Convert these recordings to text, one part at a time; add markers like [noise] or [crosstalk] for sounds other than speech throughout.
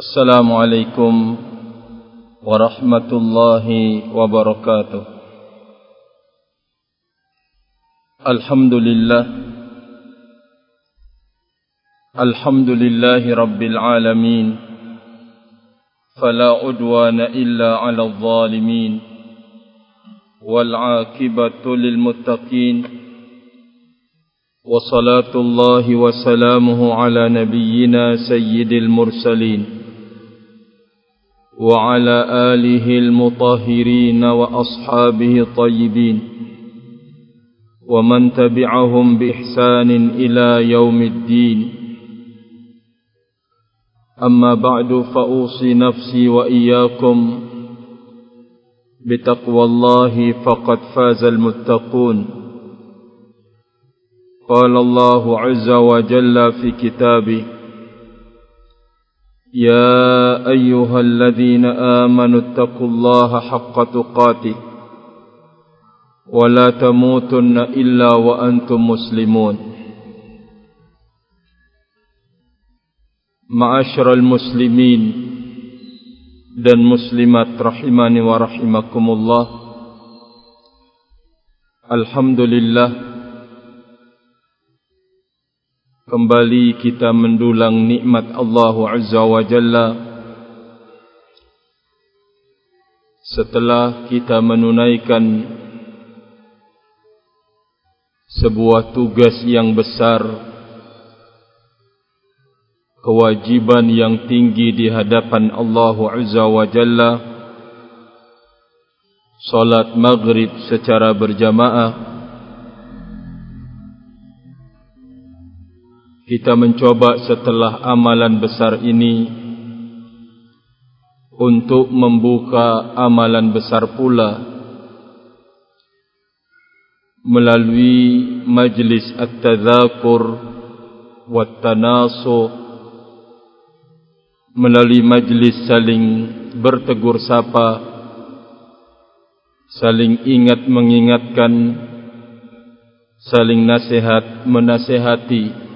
السلام عليكم ورحمة الله وبركاته. الحمد لله. الحمد لله رب العالمين. فلا عدوان إلا على الظالمين. والعاقبة للمتقين. وصلاة الله وسلامه على نبينا سيد المرسلين. وعلى آله المطهرين وأصحابه الطيبين ومن تبعهم بإحسان إلى يوم الدين. أما بعد فأوصي نفسي وإياكم بتقوى الله فقد فاز المتقون. قال الله عز وجل في كتابه يا أيها الذين آمنوا اتقوا الله حق تقاته ولا تموتن إلا وأنتم مسلمون. معاشر المسلمين dan muslimat rahimani wa rahimakumullah Alhamdulillah Kembali kita mendulang nikmat Allah Azza wa Jalla. Setelah kita menunaikan Sebuah tugas yang besar kewajiban yang tinggi di hadapan Allah Azza wa Jalla salat maghrib secara berjamaah kita mencoba setelah amalan besar ini untuk membuka amalan besar pula melalui majlis at-tadzakur wat-tanasuh melalui majlis saling bertegur sapa saling ingat mengingatkan saling nasihat menasihati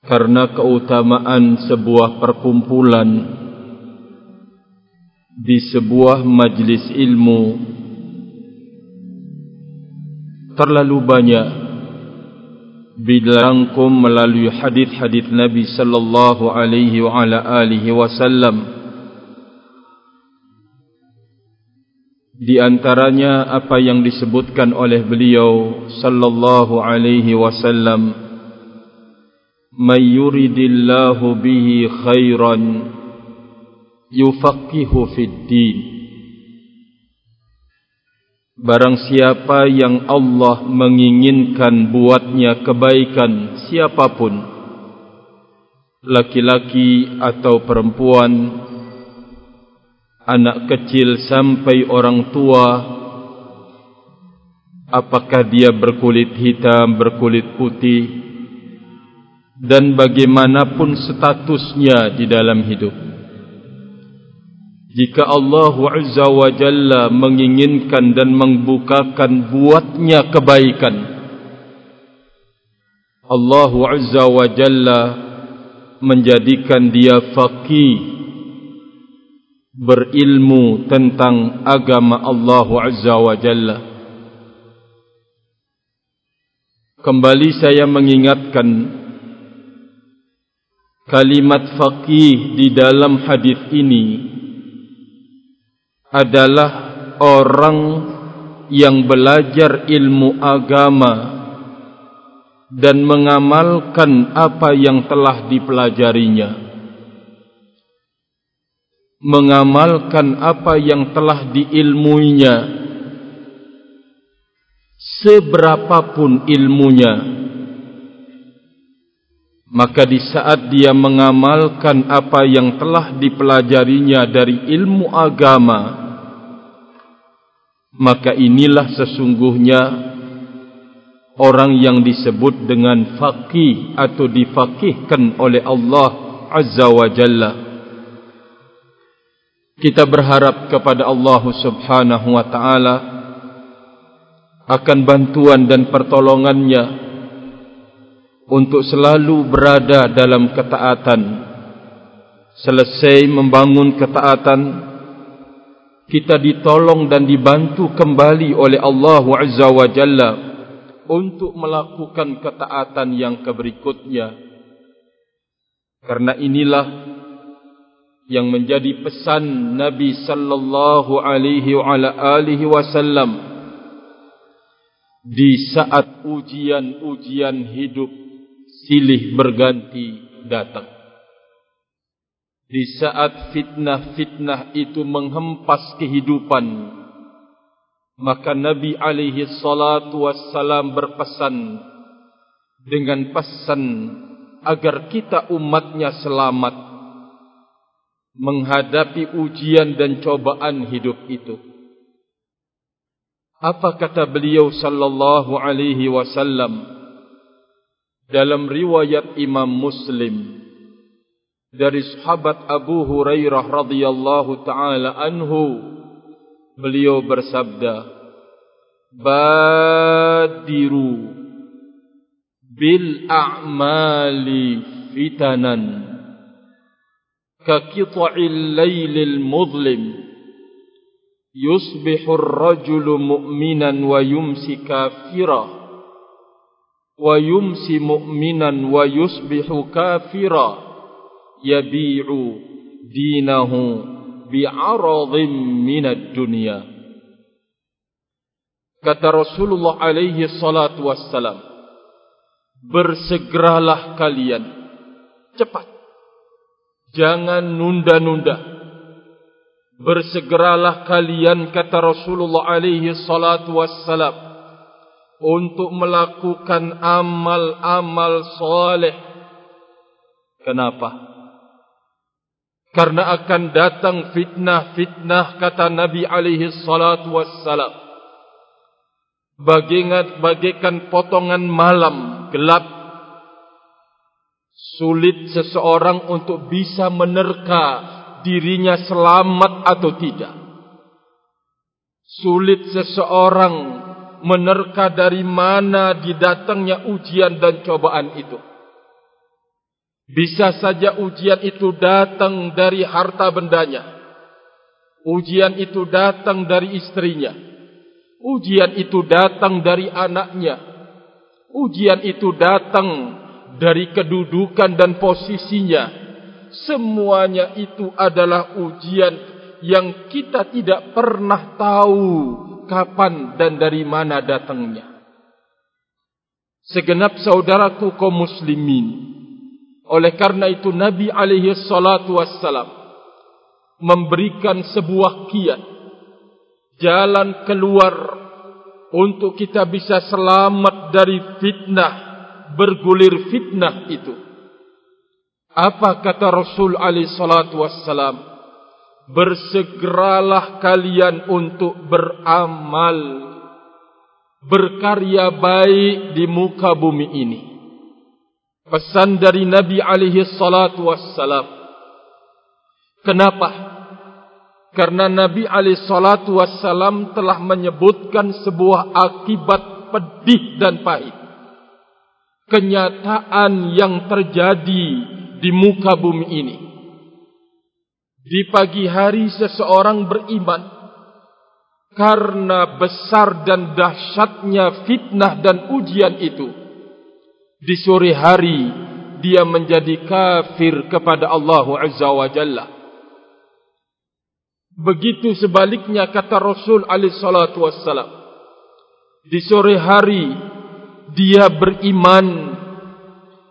karena keutamaan sebuah perkumpulan di sebuah majlis ilmu terlalu banyak. Dirangkum melalui hadis-hadis Nabi sallallahu alaihi wa ala alihi wasallam. Di antaranya apa yang disebutkan oleh beliau sallallahu alaihi wasallam may yuridillahu bihi khairan yufaqihu fid din. Barang siapa yang Allah menginginkan buatnya kebaikan siapapun Laki-laki atau perempuan Anak kecil sampai orang tua Apakah dia berkulit hitam, berkulit putih Dan bagaimanapun statusnya di dalam hidup. Jika Allah Azza wa Jalla menginginkan dan membukakan buatnya kebaikan Allah Azza wa Jalla menjadikan dia faqih berilmu tentang agama Allah Azza wa Jalla. Kembali saya mengingatkan kalimat faqih di dalam hadis ini adalah orang yang belajar ilmu agama dan mengamalkan apa yang telah dipelajarinya. Mengamalkan apa yang telah diilmuinya. Seberapapun ilmunya maka di saat dia mengamalkan apa yang telah dipelajarinya dari ilmu agama maka inilah sesungguhnya orang yang disebut dengan faqih atau difaqihkan oleh Allah Azza wa Jalla. Kita berharap kepada Allah Subhanahu wa taala akan bantuan dan pertolongannya untuk selalu berada dalam ketaatan selesai membangun ketaatan kita ditolong dan dibantu kembali oleh Allah Azza wa Jalla untuk melakukan ketaatan yang keberikutnya. Karena inilah yang menjadi pesan Nabi sallallahu alaihi wa ala alihi wasallam di saat ujian-ujian hidup silih berganti datang di saat fitnah-fitnah itu menghempas kehidupan maka Nabi alaihi salatu wassalam berpesan dengan pesan agar kita umatnya selamat menghadapi ujian dan cobaan hidup itu. Apa kata beliau sallallahu alaihi wasallam dalam riwayat Imam Muslim dari sahabat Abu Hurairah radhiyallahu taala anhu beliau bersabda badiru bil a'mali fitanan ka qita'il lailil mudhlim yusbihu ar-rajulu mu'minan wa yumsi kafirah wa yumsi mu'minan wa yusbihu kafira. Yabi'u dinahu bi'aradhim minad dunya. Kata Rasulullah alaihi salatu wassalam bersegeralah kalian. Cepat. Jangan nunda-nunda. Bersegeralah kalian kata Rasulullah alaihi salatu wassalam untuk melakukan amal-amal soleh. Kenapa? Karena akan datang fitnah-fitnah kata Nabi alaihi salatu wassalam. Bagingat bagikan potongan malam gelap Sulit seseorang untuk bisa menerka dirinya selamat atau tidak. Sulit seseorang menerka dari mana didatangnya ujian dan cobaan itu. Bisa saja ujian itu datang dari harta bendanya. Ujian itu datang dari istrinya. Ujian itu datang dari anaknya. Ujian itu datang dari kedudukan dan posisinya semuanya itu adalah ujian yang kita tidak pernah tahu kapan dan dari mana datangnya segenap saudaraku kaum muslimin oleh karena itu Nabi alaihi salatu wassalam memberikan sebuah kiat jalan keluar untuk kita bisa selamat dari fitnah bergulir fitnah itu. Apa kata Rasul Ali Salatu Wassalam? Bersegeralah kalian untuk beramal, berkarya baik di muka bumi ini. Pesan dari Nabi alaihi salatu wassalam. Kenapa? Karena Nabi alaihi salatu wassalam telah menyebutkan sebuah akibat pedih dan pahit kenyataan yang terjadi di muka bumi ini. Di pagi hari seseorang beriman karena besar dan dahsyatnya fitnah dan ujian itu. Di sore hari dia menjadi kafir kepada Allah Azza wa Jalla. Begitu sebaliknya kata Rasul alaihi salatu wassalam. Di sore hari dia beriman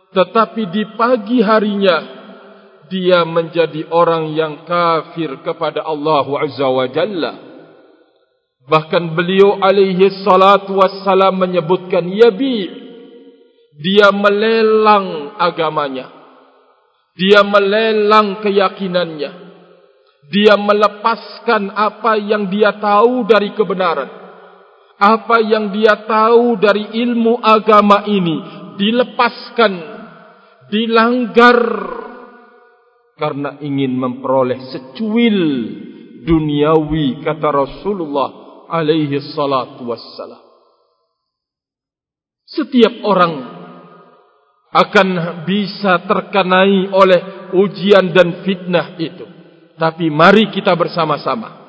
tetapi di pagi harinya dia menjadi orang yang kafir kepada Allah Azza wa Jalla. Bahkan beliau alaihi salatu wassalam menyebutkan yabi dia melelang agamanya. Dia melelang keyakinannya. Dia melepaskan apa yang dia tahu dari kebenaran. Apa yang dia tahu dari ilmu agama ini dilepaskan, dilanggar karena ingin memperoleh secuil duniawi kata Rasulullah alaihi salatu wassalam. Setiap orang akan bisa terkenai oleh ujian dan fitnah itu. Tapi mari kita bersama-sama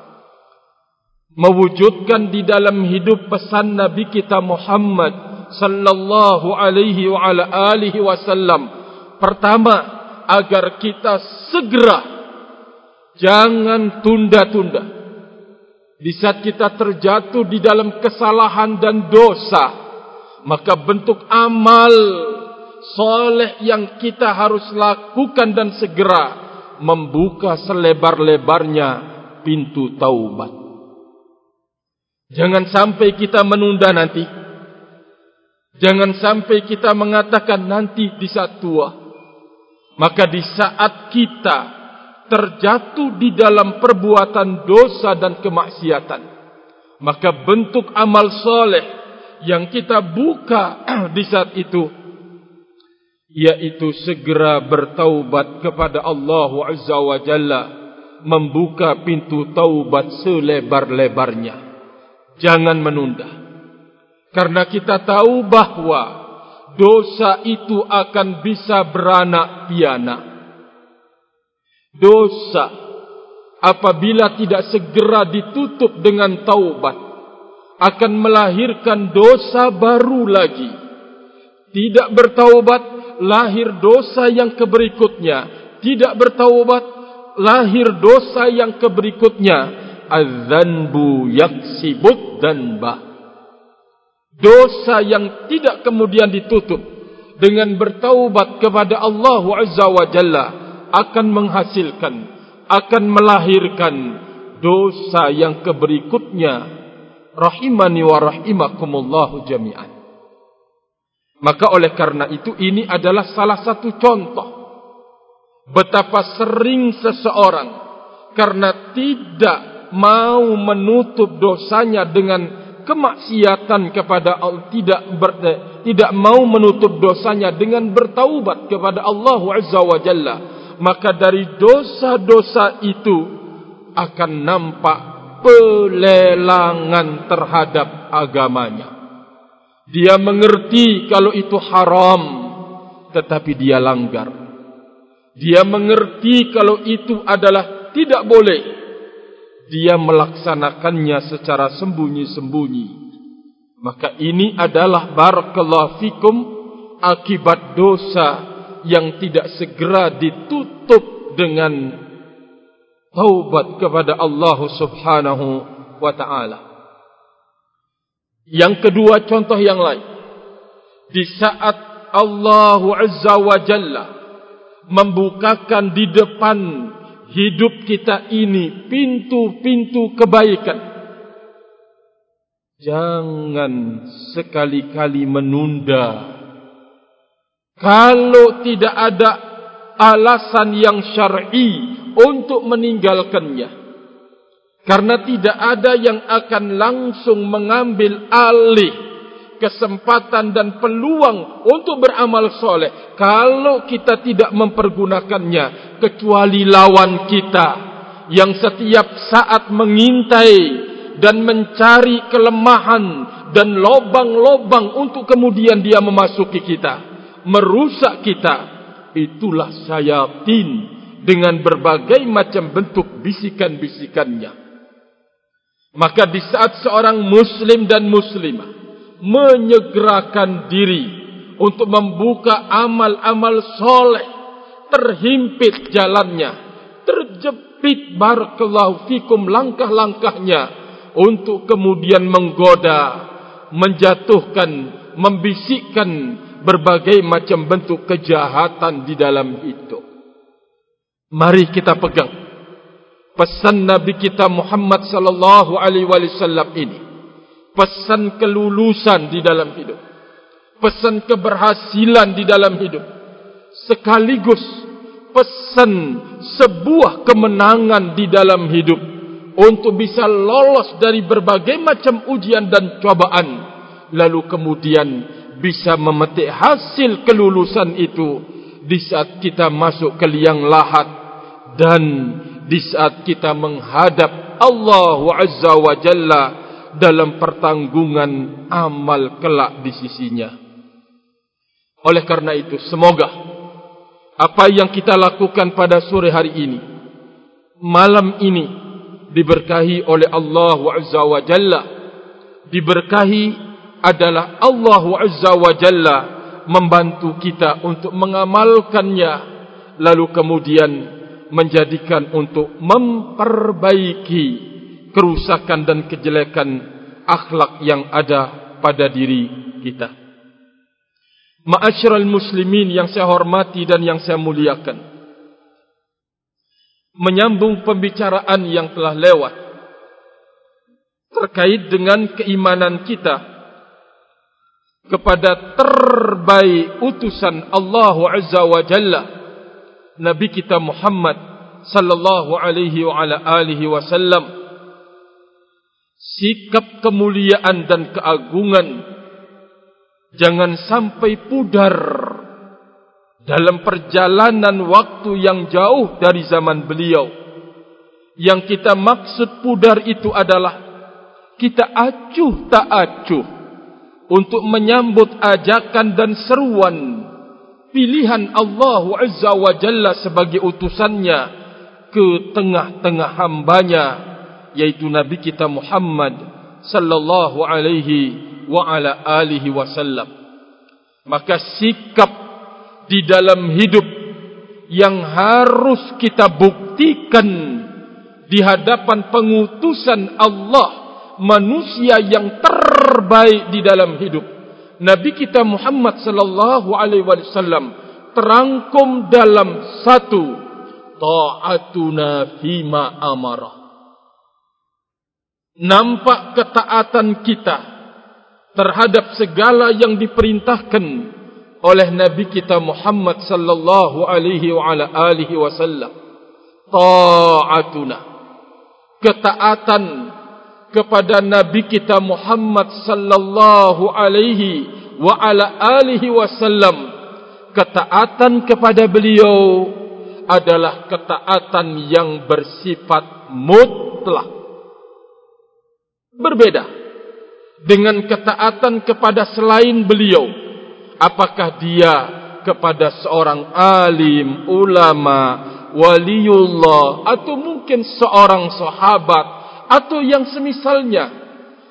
mewujudkan di dalam hidup pesan Nabi kita Muhammad sallallahu alaihi wa ala alihi wasallam. Pertama, agar kita segera jangan tunda-tunda. Di saat kita terjatuh di dalam kesalahan dan dosa, maka bentuk amal soleh yang kita harus lakukan dan segera membuka selebar-lebarnya pintu taubat. Jangan sampai kita menunda nanti. Jangan sampai kita mengatakan nanti di saat tua. Maka di saat kita terjatuh di dalam perbuatan dosa dan kemaksiatan. Maka bentuk amal soleh yang kita buka [clears throat] di saat itu yaitu segera bertaubat kepada Allah Azza wa Jalla membuka pintu taubat selebar-lebarnya jangan menunda karena kita tahu bahwa dosa itu akan bisa beranak piana dosa apabila tidak segera ditutup dengan taubat akan melahirkan dosa baru lagi. Tidak bertaubat lahir dosa yang keberikutnya. Tidak bertaubat lahir dosa yang keberikutnya. Adzanbu yaksibut danba dosa yang tidak kemudian ditutup dengan bertaubat kepada Allah Azza wa Jalla akan menghasilkan akan melahirkan dosa yang keberikutnya. Rahimani wa rahimakumullahu jami'an. Maka oleh karena itu ini adalah salah satu contoh betapa sering seseorang karena tidak mau menutup dosanya dengan kemaksiatan kepada Allah tidak ber, tidak mau menutup dosanya dengan bertaubat kepada Allah Azza wa Jalla maka dari dosa-dosa itu akan nampak pelelangan terhadap agamanya dia mengerti kalau itu haram tetapi dia langgar. Dia mengerti kalau itu adalah tidak boleh. Dia melaksanakannya secara sembunyi-sembunyi. Maka ini adalah barakallahu fikum akibat dosa yang tidak segera ditutup dengan taubat kepada Allah Subhanahu wa taala. Yang kedua contoh yang lain. Di saat Allah Azza wa Jalla membukakan di depan hidup kita ini pintu-pintu kebaikan. Jangan sekali-kali menunda. Kalau tidak ada alasan yang syar'i untuk meninggalkannya. Karena tidak ada yang akan langsung mengambil alih kesempatan dan peluang untuk beramal soleh. Kalau kita tidak mempergunakannya kecuali lawan kita yang setiap saat mengintai dan mencari kelemahan dan lobang-lobang untuk kemudian dia memasuki kita. Merusak kita. Itulah syaitan dengan berbagai macam bentuk bisikan-bisikannya. Maka di saat seorang muslim dan muslimah menyegerakan diri untuk membuka amal-amal soleh, terhimpit jalannya, terjepit barakallahu fikum langkah-langkahnya untuk kemudian menggoda, menjatuhkan, membisikkan berbagai macam bentuk kejahatan di dalam itu. Mari kita pegang pesan Nabi kita Muhammad sallallahu alaihi wasallam ini. Pesan kelulusan di dalam hidup. Pesan keberhasilan di dalam hidup. Sekaligus pesan sebuah kemenangan di dalam hidup untuk bisa lolos dari berbagai macam ujian dan cobaan lalu kemudian bisa memetik hasil kelulusan itu di saat kita masuk ke liang lahat dan di saat kita menghadap Allah Azza wa Jalla dalam pertanggungan amal kelak di sisinya. Oleh karena itu, semoga apa yang kita lakukan pada sore hari ini, malam ini, diberkahi oleh Allah Azza wa Jalla. Diberkahi adalah Allah Azza wa Jalla membantu kita untuk mengamalkannya, lalu kemudian menjadikan untuk memperbaiki kerusakan dan kejelekan akhlak yang ada pada diri kita. Ma'asyiral muslimin yang saya hormati dan yang saya muliakan. Menyambung pembicaraan yang telah lewat terkait dengan keimanan kita kepada terbaik utusan Allah Azza wa Jalla Nabi kita Muhammad sallallahu alaihi wa ala alihi wasallam sikap kemuliaan dan keagungan jangan sampai pudar dalam perjalanan waktu yang jauh dari zaman beliau. Yang kita maksud pudar itu adalah kita acuh tak acuh untuk menyambut ajakan dan seruan pilihan Allah Azza wa Jalla sebagai utusannya ke tengah-tengah hambanya yaitu Nabi kita Muhammad sallallahu alaihi wa ala alihi wasallam maka sikap di dalam hidup yang harus kita buktikan di hadapan pengutusan Allah manusia yang terbaik di dalam hidup. Nabi kita Muhammad sallallahu alaihi wasallam terangkum dalam satu taatuna fima amara. Nampak ketaatan kita terhadap segala yang diperintahkan oleh Nabi kita Muhammad sallallahu alaihi wa ala alihi wasallam. Taatuna. Ketaatan kepada Nabi kita Muhammad sallallahu alaihi wa ala alihi wasallam. Ketaatan kepada beliau adalah ketaatan yang bersifat mutlak. Berbeda dengan ketaatan kepada selain beliau. Apakah dia kepada seorang alim ulama waliullah atau mungkin seorang sahabat atau yang semisalnya?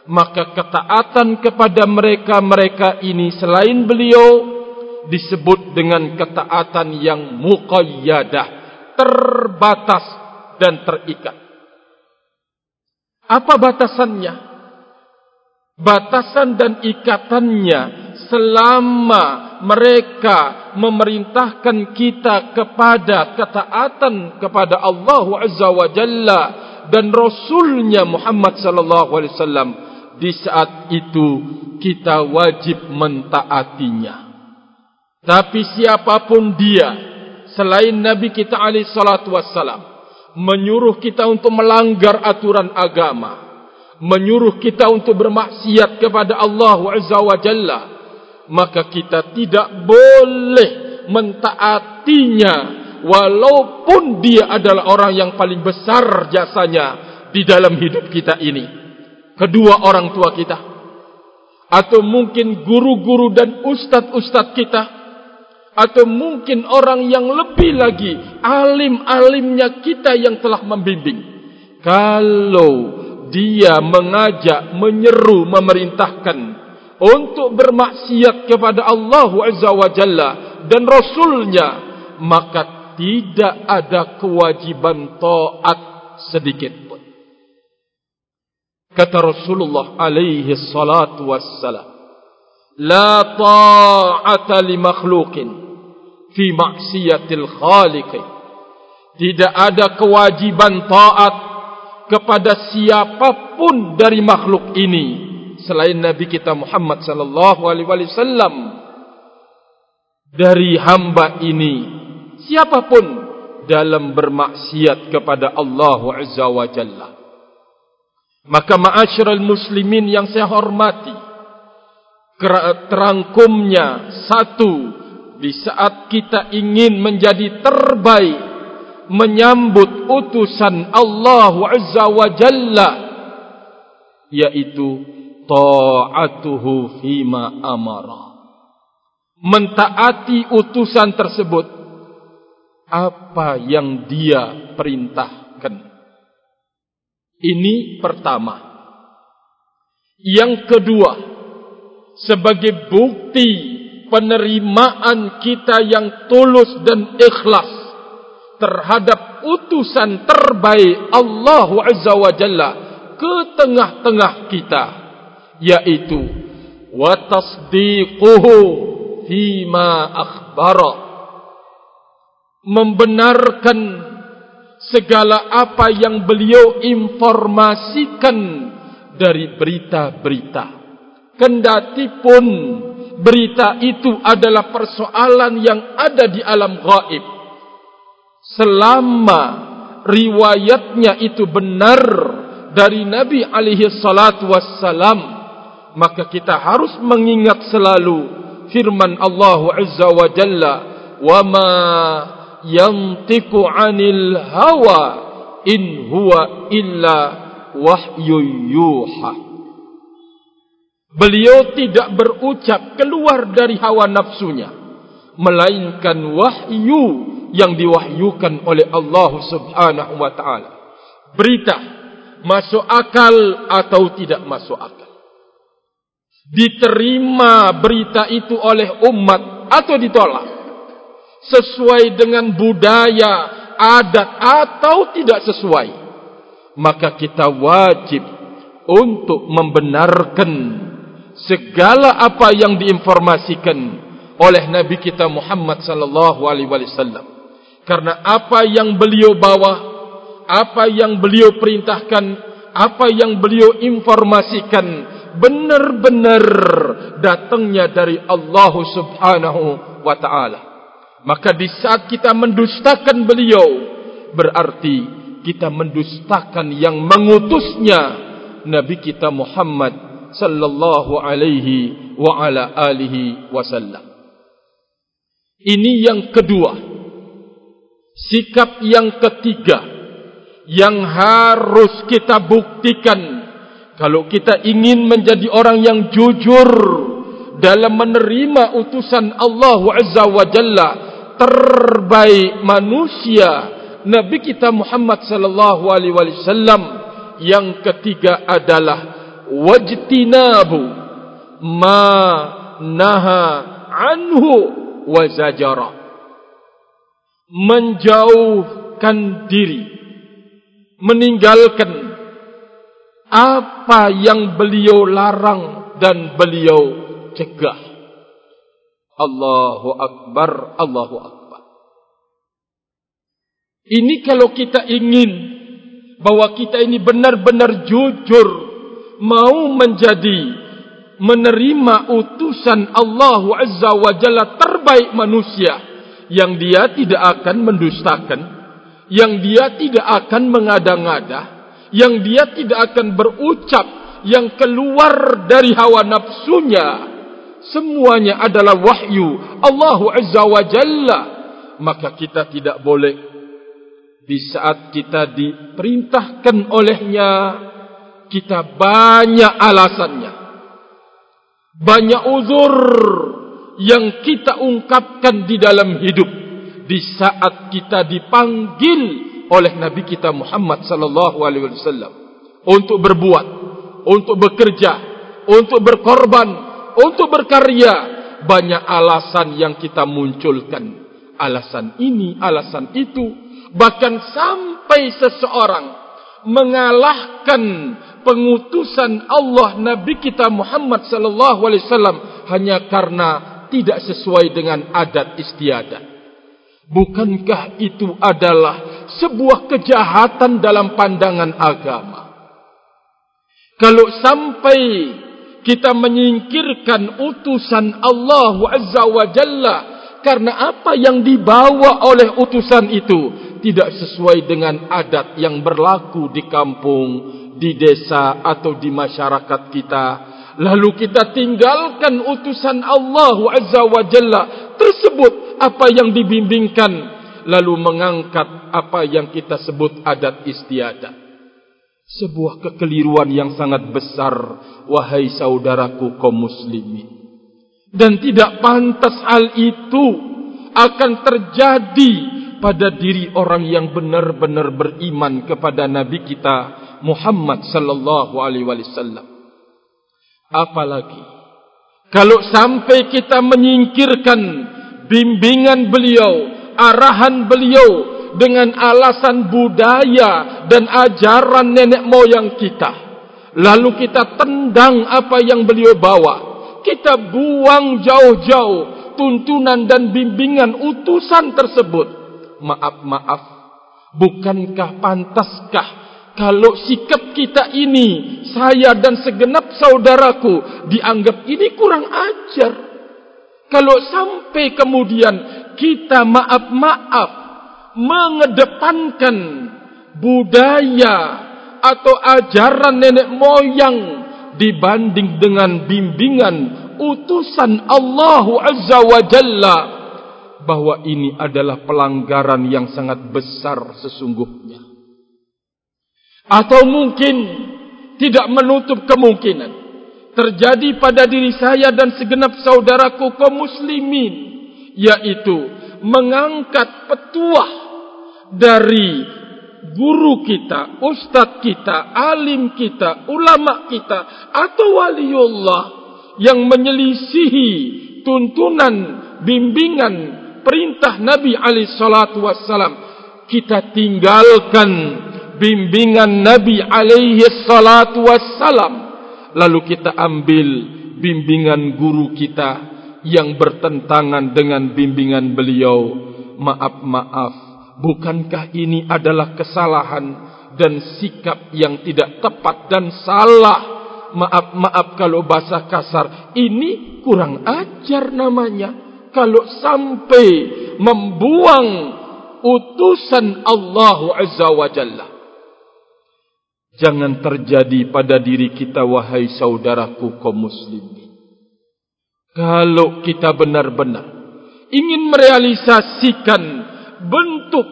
Maka ketaatan kepada mereka-mereka ini selain beliau disebut dengan ketaatan yang muqayyadah terbatas dan terikat. Apa batasannya batasan dan ikatannya selama mereka memerintahkan kita kepada ketaatan kepada Allah Azza wa Jalla dan Rasulnya Muhammad sallallahu alaihi wasallam di saat itu kita wajib mentaatinya. Tapi siapapun dia selain Nabi kita alaihi salatu wasallam menyuruh kita untuk melanggar aturan agama menyuruh kita untuk bermaksiat kepada Allah Azza wa Jalla maka kita tidak boleh mentaatinya walaupun dia adalah orang yang paling besar jasanya di dalam hidup kita ini. Kedua orang tua kita atau mungkin guru-guru dan ustad-ustad kita atau mungkin orang yang lebih lagi alim-alimnya kita yang telah membimbing. Kalau dia mengajak, menyeru, memerintahkan untuk bermaksiat kepada Allah Azza wa Jalla dan Rasulnya, maka tidak ada kewajiban taat sedikit pun. Kata Rasulullah alaihi salatu wassalam, La ta'ata li makhlukin fi maksiatil khaliqi. Tidak ada kewajiban taat kepada siapapun dari makhluk ini selain Nabi kita Muhammad sallallahu alaihi wasallam dari hamba ini siapapun dalam bermaksiat kepada Allah Azza wa Jalla. Maka ma'asyiral muslimin yang saya hormati terangkumnya satu di saat kita ingin menjadi terbaik menyambut utusan Allah Azza wa Jalla yaitu ta'atuhu fima amara mentaati utusan tersebut apa yang dia perintahkan. Ini pertama. Yang kedua, sebagai bukti penerimaan kita yang tulus dan ikhlas terhadap utusan terbaik Allah Azza wa Jalla ke tengah-tengah kita yaitu wa tasdiquhu fima akhbara. Membenarkan segala apa yang beliau informasikan dari berita-berita. Kendati pun berita itu adalah persoalan yang ada di alam gaib selama riwayatnya itu benar dari Nabi alaihi salatu wassalam maka kita harus mengingat selalu firman Allah azza wa jalla wa ma yantiqu anil hawa in huwa illa wahyu yuha. Beliau tidak berucap keluar dari hawa nafsunya melainkan wahyu yang diwahyukan oleh Allah Subhanahu wa taala. Berita masuk akal atau tidak masuk akal? Diterima berita itu oleh umat atau ditolak? Sesuai dengan budaya adat atau tidak sesuai? Maka kita wajib untuk membenarkan segala apa yang diinformasikan oleh nabi kita Muhammad sallallahu alaihi wasallam karena apa yang beliau bawa apa yang beliau perintahkan apa yang beliau informasikan benar-benar datangnya dari Allah Subhanahu wa taala maka di saat kita mendustakan beliau berarti kita mendustakan yang mengutusnya Nabi kita Muhammad sallallahu alaihi wa ala alihi wasallam. Ini yang kedua. Sikap yang ketiga yang harus kita buktikan kalau kita ingin menjadi orang yang jujur dalam menerima utusan Allah Azza wa Jalla terbaik manusia Nabi kita Muhammad sallallahu alaihi wasallam yang ketiga adalah wajtinabu ma naha anhu wa zajara menjauhkan diri meninggalkan apa yang beliau larang dan beliau cegah. Allahu akbar Allahu akbar. Ini kalau kita ingin bahwa kita ini benar-benar jujur mau menjadi menerima utusan Allah Azza wa Jalla terbaik manusia yang dia tidak akan mendustakan, yang dia tidak akan mengada-ngada, yang dia tidak akan berucap. Yang keluar dari hawa nafsunya. Semuanya adalah wahyu Allah Azza wa Jalla. Maka kita tidak boleh di saat kita diperintahkan olehnya kita banyak alasannya. Banyak uzur yang kita ungkapkan di dalam hidup di saat kita dipanggil oleh nabi kita Muhammad sallallahu alaihi wasallam untuk berbuat untuk bekerja untuk berkorban untuk berkarya banyak alasan yang kita munculkan. Alasan ini alasan itu bahkan sampai seseorang mengalahkan pengutusan Allah Nabi kita Muhammad sallallahu alaihi wasallam hanya karena tidak sesuai dengan adat istiadat. Bukankah itu adalah sebuah kejahatan dalam pandangan agama? Kalau sampai kita menyingkirkan utusan Allah Azza wa Jalla karena apa yang dibawa oleh utusan itu tidak sesuai dengan adat yang berlaku di kampung, di desa atau di masyarakat kita. Lalu kita tinggalkan utusan Allah Azza wa Jalla tersebut apa yang dibimbingkan lalu mengangkat apa yang kita sebut adat istiadat. Sebuah kekeliruan yang sangat besar wahai saudaraku kaum muslimin. Dan tidak pantas hal itu akan terjadi pada diri orang yang benar-benar beriman kepada Nabi kita Muhammad sallallahu alaihi wasallam. Apalagi kalau sampai kita menyingkirkan bimbingan beliau, arahan beliau dengan alasan budaya dan ajaran nenek moyang kita. Lalu kita tendang apa yang beliau bawa kita buang jauh-jauh tuntunan dan bimbingan utusan tersebut. Maaf, maaf. Bukankah pantaskah kalau sikap kita ini, saya dan segenap saudaraku, dianggap ini kurang ajar. Kalau sampai kemudian kita maaf-maaf mengedepankan budaya atau ajaran nenek moyang dibanding dengan bimbingan utusan Allah Azza wa Jalla bahwa ini adalah pelanggaran yang sangat besar sesungguhnya atau mungkin tidak menutup kemungkinan terjadi pada diri saya dan segenap saudaraku kaum muslimin yaitu mengangkat petuah dari guru kita, ustaz kita, alim kita, ulama kita atau waliullah yang menyelisihi tuntunan bimbingan perintah Nabi alaihi salatu wasallam kita tinggalkan bimbingan Nabi alaihi salatu wasallam lalu kita ambil bimbingan guru kita yang bertentangan dengan bimbingan beliau maaf maaf Bukankah ini adalah kesalahan dan sikap yang tidak tepat dan salah? Maaf, maaf kalau bahasa kasar. Ini kurang ajar namanya. Kalau sampai membuang utusan Allah Azza wa Jalla. Jangan terjadi pada diri kita wahai saudaraku kaum muslimin. Kalau kita benar-benar ingin merealisasikan bentuk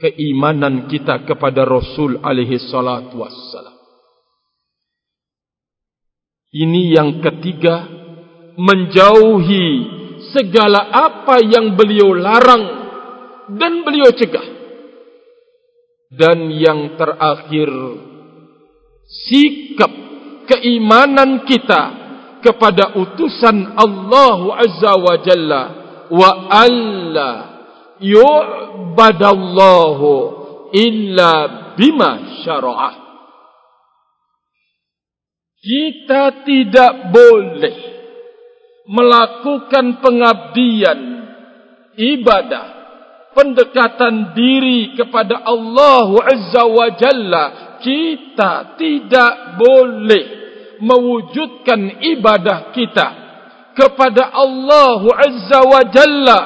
keimanan kita kepada Rasul alaihi salatu wassalam. Ini yang ketiga menjauhi segala apa yang beliau larang dan beliau cegah. Dan yang terakhir sikap keimanan kita kepada utusan Allah Azza wa Jalla wa Allah yu'badallahu illa bima syara'ah. Kita tidak boleh melakukan pengabdian, ibadah, pendekatan diri kepada Allah Azza wa Jalla. Kita tidak boleh mewujudkan ibadah kita kepada Allah Azza wa Jalla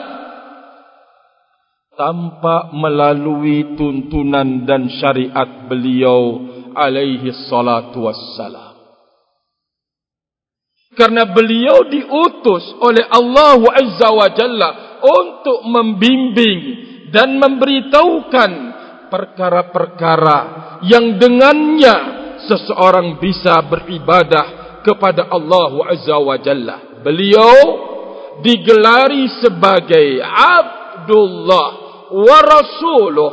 tanpa melalui tuntunan dan syariat beliau alaihi salatu wassalam. Karena beliau diutus oleh Allah Azza wa Jalla untuk membimbing dan memberitahukan perkara-perkara yang dengannya seseorang bisa beribadah kepada Allah Azza wa Jalla. Beliau digelari sebagai Abdullah wa rasuluh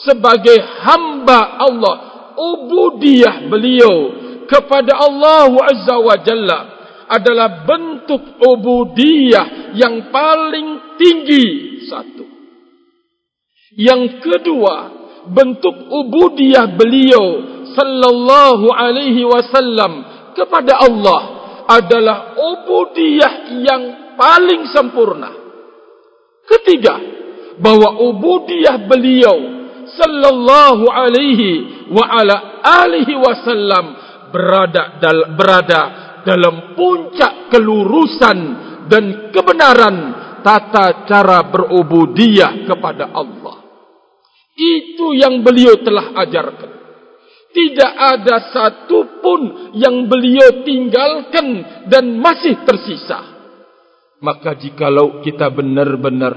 sebagai hamba Allah ubudiyah beliau kepada Allah azza wa jalla adalah bentuk ubudiyah yang paling tinggi satu. Yang kedua bentuk ubudiyah beliau sallallahu alaihi wasallam kepada Allah adalah ubudiyah yang paling sempurna. Ketiga bahwa ubudiyah beliau sallallahu alaihi wa ala alihi wasallam berada dal berada dalam puncak kelurusan dan kebenaran tata cara berubudiyah kepada Allah. Itu yang beliau telah ajarkan. Tidak ada satu pun yang beliau tinggalkan dan masih tersisa. Maka jikalau kita benar-benar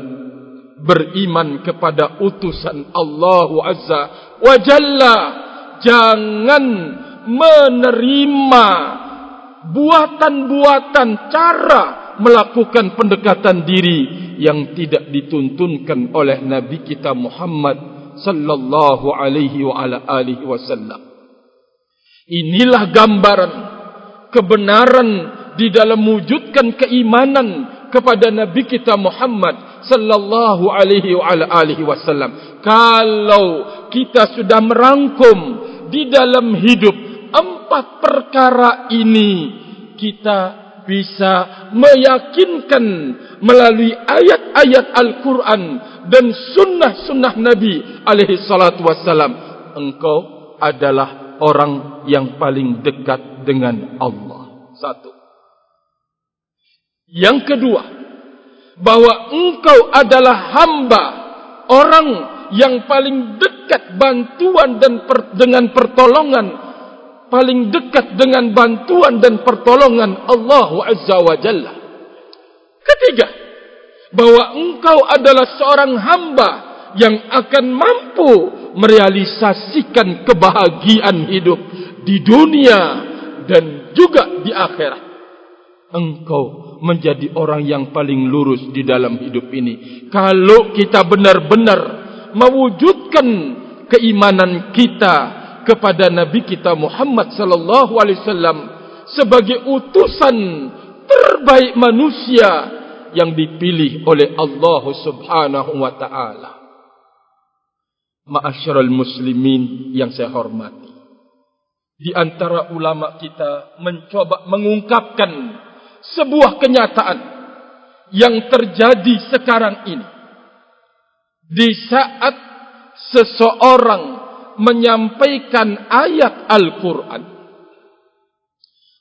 beriman kepada utusan Allah Azza wa Jalla jangan menerima buatan-buatan cara melakukan pendekatan diri yang tidak dituntunkan oleh Nabi kita Muhammad sallallahu alaihi wa ala alihi wasallam. Inilah gambaran kebenaran di dalam mewujudkan keimanan kepada Nabi kita Muhammad sallallahu alaihi wa ala alihi wasallam. Kalau kita sudah merangkum di dalam hidup empat perkara ini kita bisa meyakinkan melalui ayat-ayat Al-Quran dan sunnah-sunnah Nabi alaihi salatu wassalam engkau adalah orang yang paling dekat dengan Allah. Satu. Yang kedua bahwa engkau adalah hamba orang yang paling dekat bantuan dan per, dengan pertolongan paling dekat dengan bantuan dan pertolongan Allah Azza wa Jalla. Ketiga, bahwa engkau adalah seorang hamba yang akan mampu merealisasikan kebahagiaan hidup di dunia dan juga di akhirat. Engkau menjadi orang yang paling lurus di dalam hidup ini. Kalau kita benar-benar mewujudkan keimanan kita kepada Nabi kita Muhammad sallallahu alaihi wasallam sebagai utusan terbaik manusia yang dipilih oleh Allah Subhanahu wa taala. Ma'asyiral muslimin yang saya hormati. Di antara ulama kita mencoba mengungkapkan sebuah kenyataan yang terjadi sekarang ini. Di saat seseorang menyampaikan ayat Al-Quran.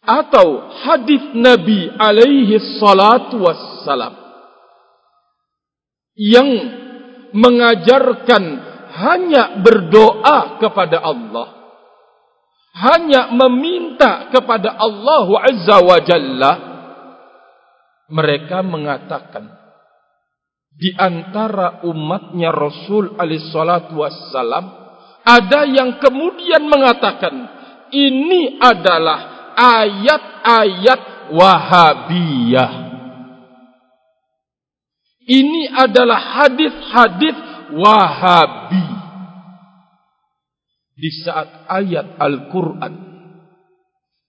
Atau hadis Nabi alaihi salatu wassalam. Yang mengajarkan hanya berdoa kepada Allah. Hanya meminta kepada Allah azza wa jalla. Mereka mengatakan di antara umatnya Rasul alaihi salatu wassalam ada yang kemudian mengatakan ini adalah ayat-ayat Wahabiyah. Ini adalah hadis-hadis Wahabi. Di saat ayat Al-Quran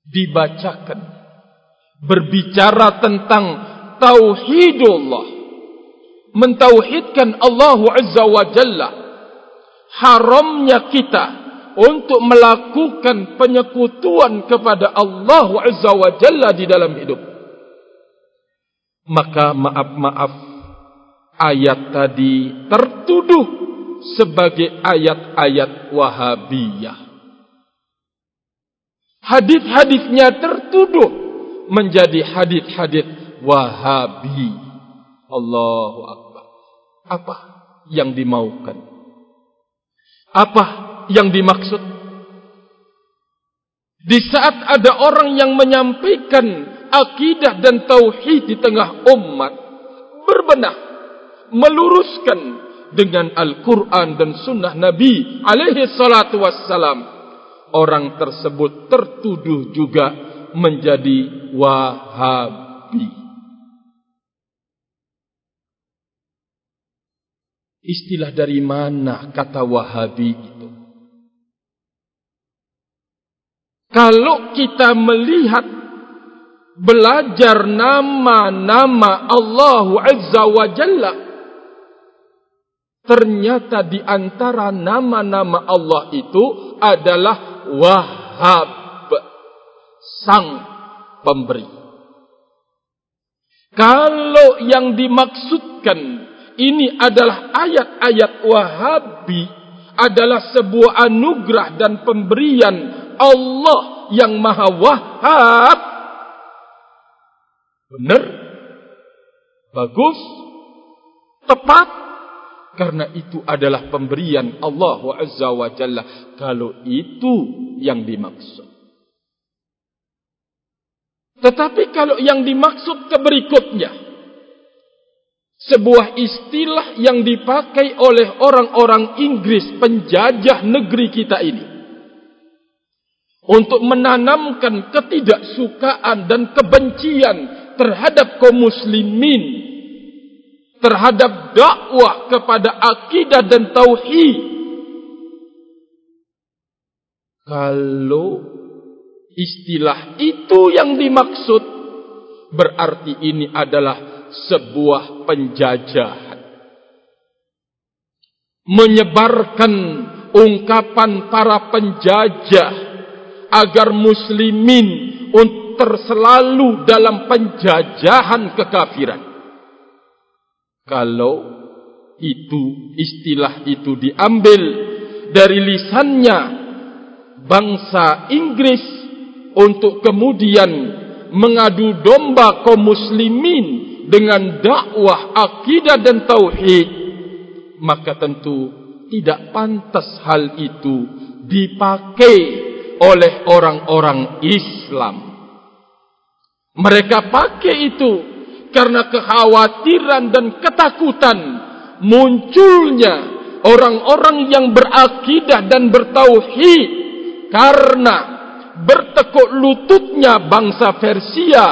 dibacakan berbicara tentang tauhidullah mentauhidkan Allah Azza wa Jalla haramnya kita untuk melakukan penyekutuan kepada Allah Azza wa Jalla di dalam hidup. Maka maaf-maaf ayat tadi tertuduh sebagai ayat-ayat Wahabiyah. Hadis-hadisnya tertuduh menjadi hadis-hadis Wahabi. Allahu Akbar. Apa yang dimaukan? Apa yang dimaksud? Di saat ada orang yang menyampaikan akidah dan tauhid di tengah umat berbenah meluruskan dengan Al-Quran dan Sunnah Nabi alaihi salatu wassalam orang tersebut tertuduh juga menjadi wahabi Istilah dari mana kata Wahabi itu? Kalau kita melihat belajar nama-nama Allah Azza wa Jalla ternyata di antara nama-nama Allah itu adalah Wahab sang pemberi. Kalau yang dimaksudkan ini adalah ayat-ayat Wahabi adalah sebuah anugerah dan pemberian Allah yang Maha Wahab. Benar? Bagus? Tepat? Karena itu adalah pemberian Allah Azza wa Jalla. Kalau itu yang dimaksud. Tetapi kalau yang dimaksud ke berikutnya sebuah istilah yang dipakai oleh orang-orang Inggris penjajah negeri kita ini. Untuk menanamkan ketidaksukaan dan kebencian terhadap kaum muslimin terhadap dakwah kepada akidah dan tauhid. Kalau istilah itu yang dimaksud berarti ini adalah sebuah penjajahan menyebarkan ungkapan para penjajah agar muslimin terselalu dalam penjajahan kekafiran. Kalau itu istilah itu diambil dari lisannya bangsa Inggris untuk kemudian mengadu domba kaum muslimin dengan dakwah akidah dan tauhid maka tentu tidak pantas hal itu dipakai oleh orang-orang Islam. Mereka pakai itu karena kekhawatiran dan ketakutan munculnya orang-orang yang berakidah dan bertauhid karena bertekuk lututnya bangsa Persia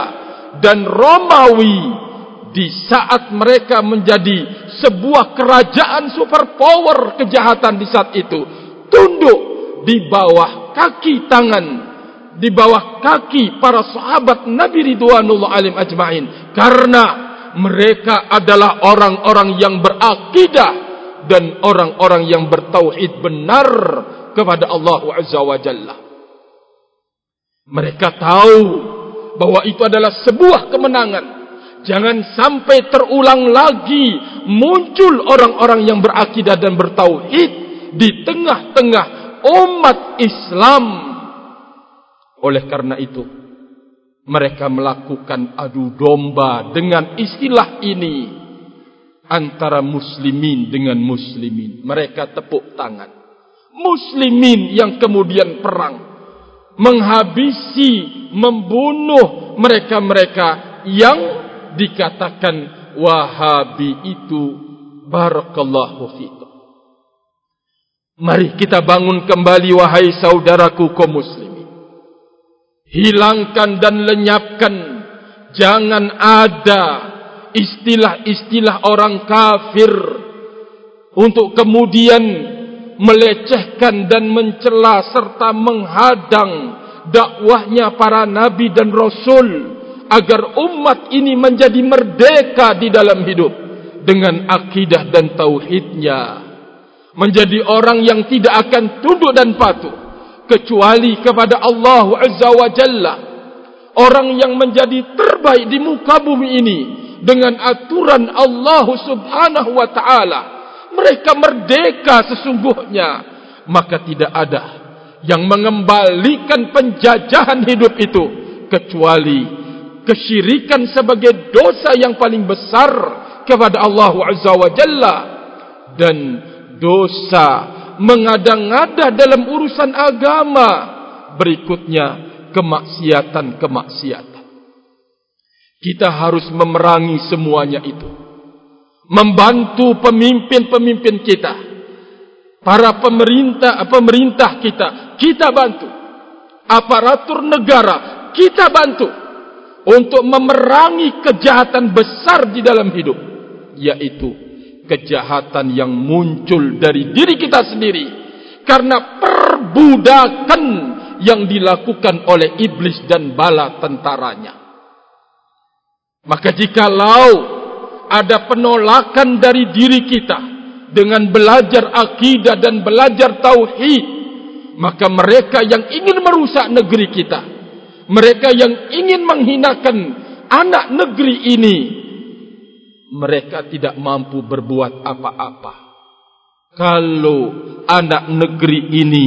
dan Romawi di saat mereka menjadi sebuah kerajaan superpower kejahatan di saat itu. Tunduk di bawah kaki tangan di bawah kaki para sahabat Nabi Ridwanullah alim ajma'in. Karena mereka adalah orang-orang yang berakidah dan orang-orang yang bertauhid benar kepada Allah Azza wa Jalla. Mereka tahu bahwa itu adalah sebuah kemenangan jangan sampai terulang lagi muncul orang-orang yang berakidah dan bertauhid di tengah-tengah umat Islam. Oleh karena itu, mereka melakukan adu domba dengan istilah ini antara muslimin dengan muslimin. Mereka tepuk tangan. Muslimin yang kemudian perang menghabisi, membunuh mereka-mereka yang dikatakan Wahabi itu barakallahu fikum. Mari kita bangun kembali wahai saudaraku kaum muslimin. Hilangkan dan lenyapkan jangan ada istilah-istilah orang kafir untuk kemudian melecehkan dan mencela serta menghadang dakwahnya para nabi dan rasul agar umat ini menjadi merdeka di dalam hidup dengan akidah dan tauhidnya. Menjadi orang yang tidak akan tunduk dan patuh kecuali kepada Allah Azza wa Jalla. Orang yang menjadi terbaik di muka bumi ini dengan aturan Allah Subhanahu wa taala. Mereka merdeka sesungguhnya. Maka tidak ada yang mengembalikan penjajahan hidup itu kecuali kesyirikan sebagai dosa yang paling besar kepada Allah Azza wa Jalla. Dan dosa mengada-ngada dalam urusan agama. Berikutnya kemaksiatan-kemaksiatan. Kita harus memerangi semuanya itu. Membantu pemimpin-pemimpin kita. Para pemerintah pemerintah kita. Kita bantu. Aparatur negara kita bantu untuk memerangi kejahatan besar di dalam hidup yaitu kejahatan yang muncul dari diri kita sendiri karena perbudakan yang dilakukan oleh iblis dan bala tentaranya. Maka jikalau ada penolakan dari diri kita dengan belajar akidah dan belajar tauhid, maka mereka yang ingin merusak negeri kita, mereka yang ingin menghinakan anak negeri ini, mereka tidak mampu berbuat apa-apa. Kalau anak negeri ini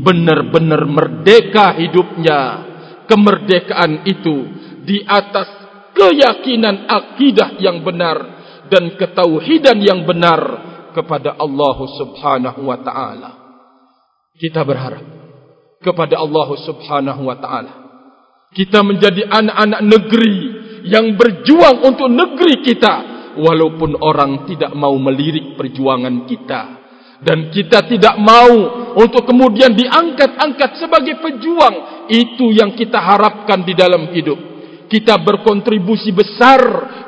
benar-benar merdeka hidupnya, kemerdekaan itu di atas keyakinan akidah yang benar dan ketauhidan yang benar kepada Allah Subhanahu wa taala. Kita berharap kepada Allah Subhanahu wa taala. Kita menjadi anak-anak negeri yang berjuang untuk negeri kita walaupun orang tidak mau melirik perjuangan kita dan kita tidak mau untuk kemudian diangkat-angkat sebagai pejuang. Itu yang kita harapkan di dalam hidup. Kita berkontribusi besar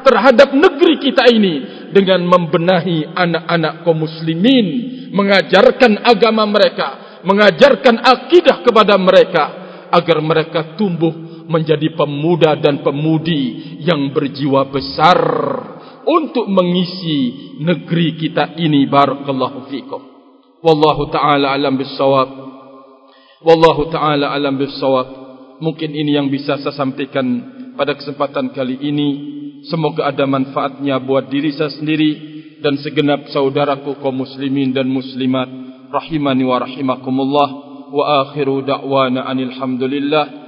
terhadap negeri kita ini dengan membenahi anak-anak kaum muslimin, mengajarkan agama mereka, mengajarkan akidah kepada mereka agar mereka tumbuh menjadi pemuda dan pemudi yang berjiwa besar untuk mengisi negeri kita ini barakallahu fikum. Wallahu taala alam bisawab wallahu taala alam bisawab mungkin ini yang bisa saya sampaikan pada kesempatan kali ini. Semoga ada manfaatnya buat diri saya sendiri dan segenap saudaraku kaum muslimin dan muslimat rahimani wa rahimakumullah. Wa akhiru da'wana anil hamdulillah